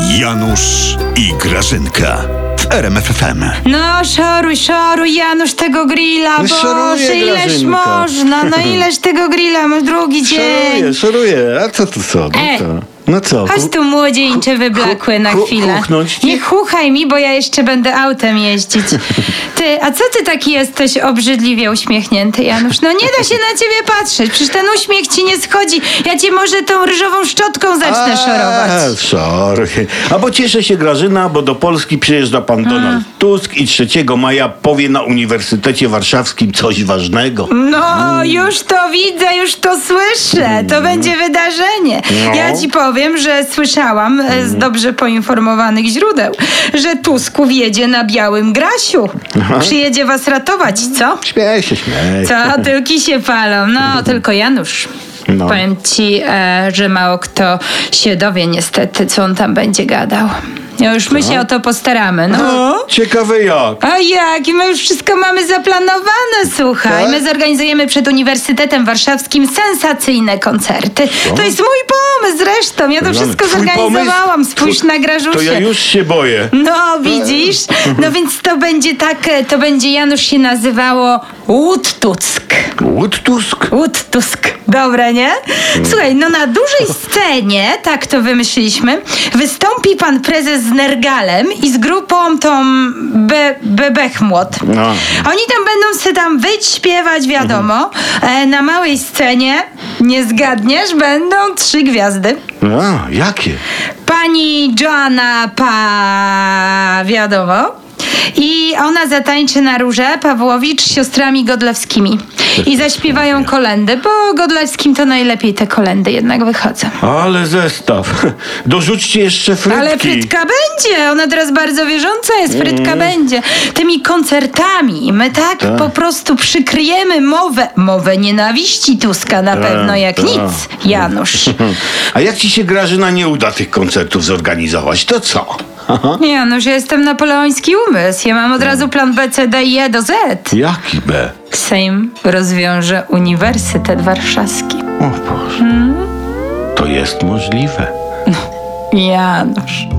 Janusz i Grażynka w RMFFM. No, szoruj, szoruj, Janusz, tego grilla, No, szoruję, Boże, ileż Grażynka. można, no ileż tego grilla, masz drugi dzień. Szoruję, szoruję. A co tu co? No, E. to, no co? Chodź tu młodzieńcze wyblakłe na chwilę. Nie chuchaj mi, bo ja jeszcze będę autem jeździć. Ty, a co ty taki jesteś obrzydliwie uśmiechnięty, Janusz? No nie da się na ciebie patrzeć, przecież ten uśmiech ci nie schodzi. Ja cię może tą ryżową szczotką zacznę szorować. A, szoruję. A bo cieszę się Grażyna, bo do Polski przyjeżdża pan Donald Tusk i 3 maja powie na Uniwersytecie Warszawskim coś ważnego. No, już to widzę, już to słyszę. To będzie wydarzenie. No. Ja ci powiem, że słyszałam e, z dobrze poinformowanych źródeł, że Tusku wjedzie na białym grasiu. Przyjedzie was ratować, co? Śmieję się, śmieję. Co, tyłki się palą. No, tylko Janusz. No. Powiem ci, e, że mało kto się dowie niestety, co on tam będzie gadał. No już my się o to postaramy, no. Ciekawe jak. A jak? I My już wszystko mamy zaplanowane, słuchaj. Tak? My zorganizujemy przed Uniwersytetem Warszawskim sensacyjne koncerty. To jest mój pomysł zresztą. Ja to wszystko Twój zorganizowałam. pomysł? Spójrz na Grażusię. To ja już się boję. No, widzisz? No więc to będzie tak, e, to będzie Janusz się nazywało Łódtuck. Łód Tusk. Łódtusk. Dobre, nie? Słuchaj, no na dużej scenie, tak to wymyśliliśmy, wystąpi pan prezes z Nergalem i z grupą tą Be Bebechmłot. No. Oni tam będą se tam wyć, śpiewać, wiadomo. E, na małej scenie, nie zgadniesz, będą trzy gwiazdy. A, jakie? Pani Joanna Pa, wiadomo. I ona zatańczy na róże Pawłowicz z siostrami Godlewskimi. I zaśpiewają kolendy, bo Godlewskim to najlepiej te kolendy jednak wychodzą. Ale zestaw. Dorzućcie jeszcze frytki. Ale Frytka będzie, ona teraz bardzo wierząca jest, Frytka będzie. Tymi koncertami my tak, Tak. po prostu przykryjemy mowę, mowę nienawiści Tuska na pewno jak tak. nic, Janusz. A jak ci się Grażyna nie uda tych koncertów zorganizować, to co? Janusz, ja jestem napoleoński umysł, ja mam od razu plan B, C, D i E do Z. Jaki B? Sejm rozwiąże Uniwersytet Warszawski. O Boże. To jest możliwe. Janusz.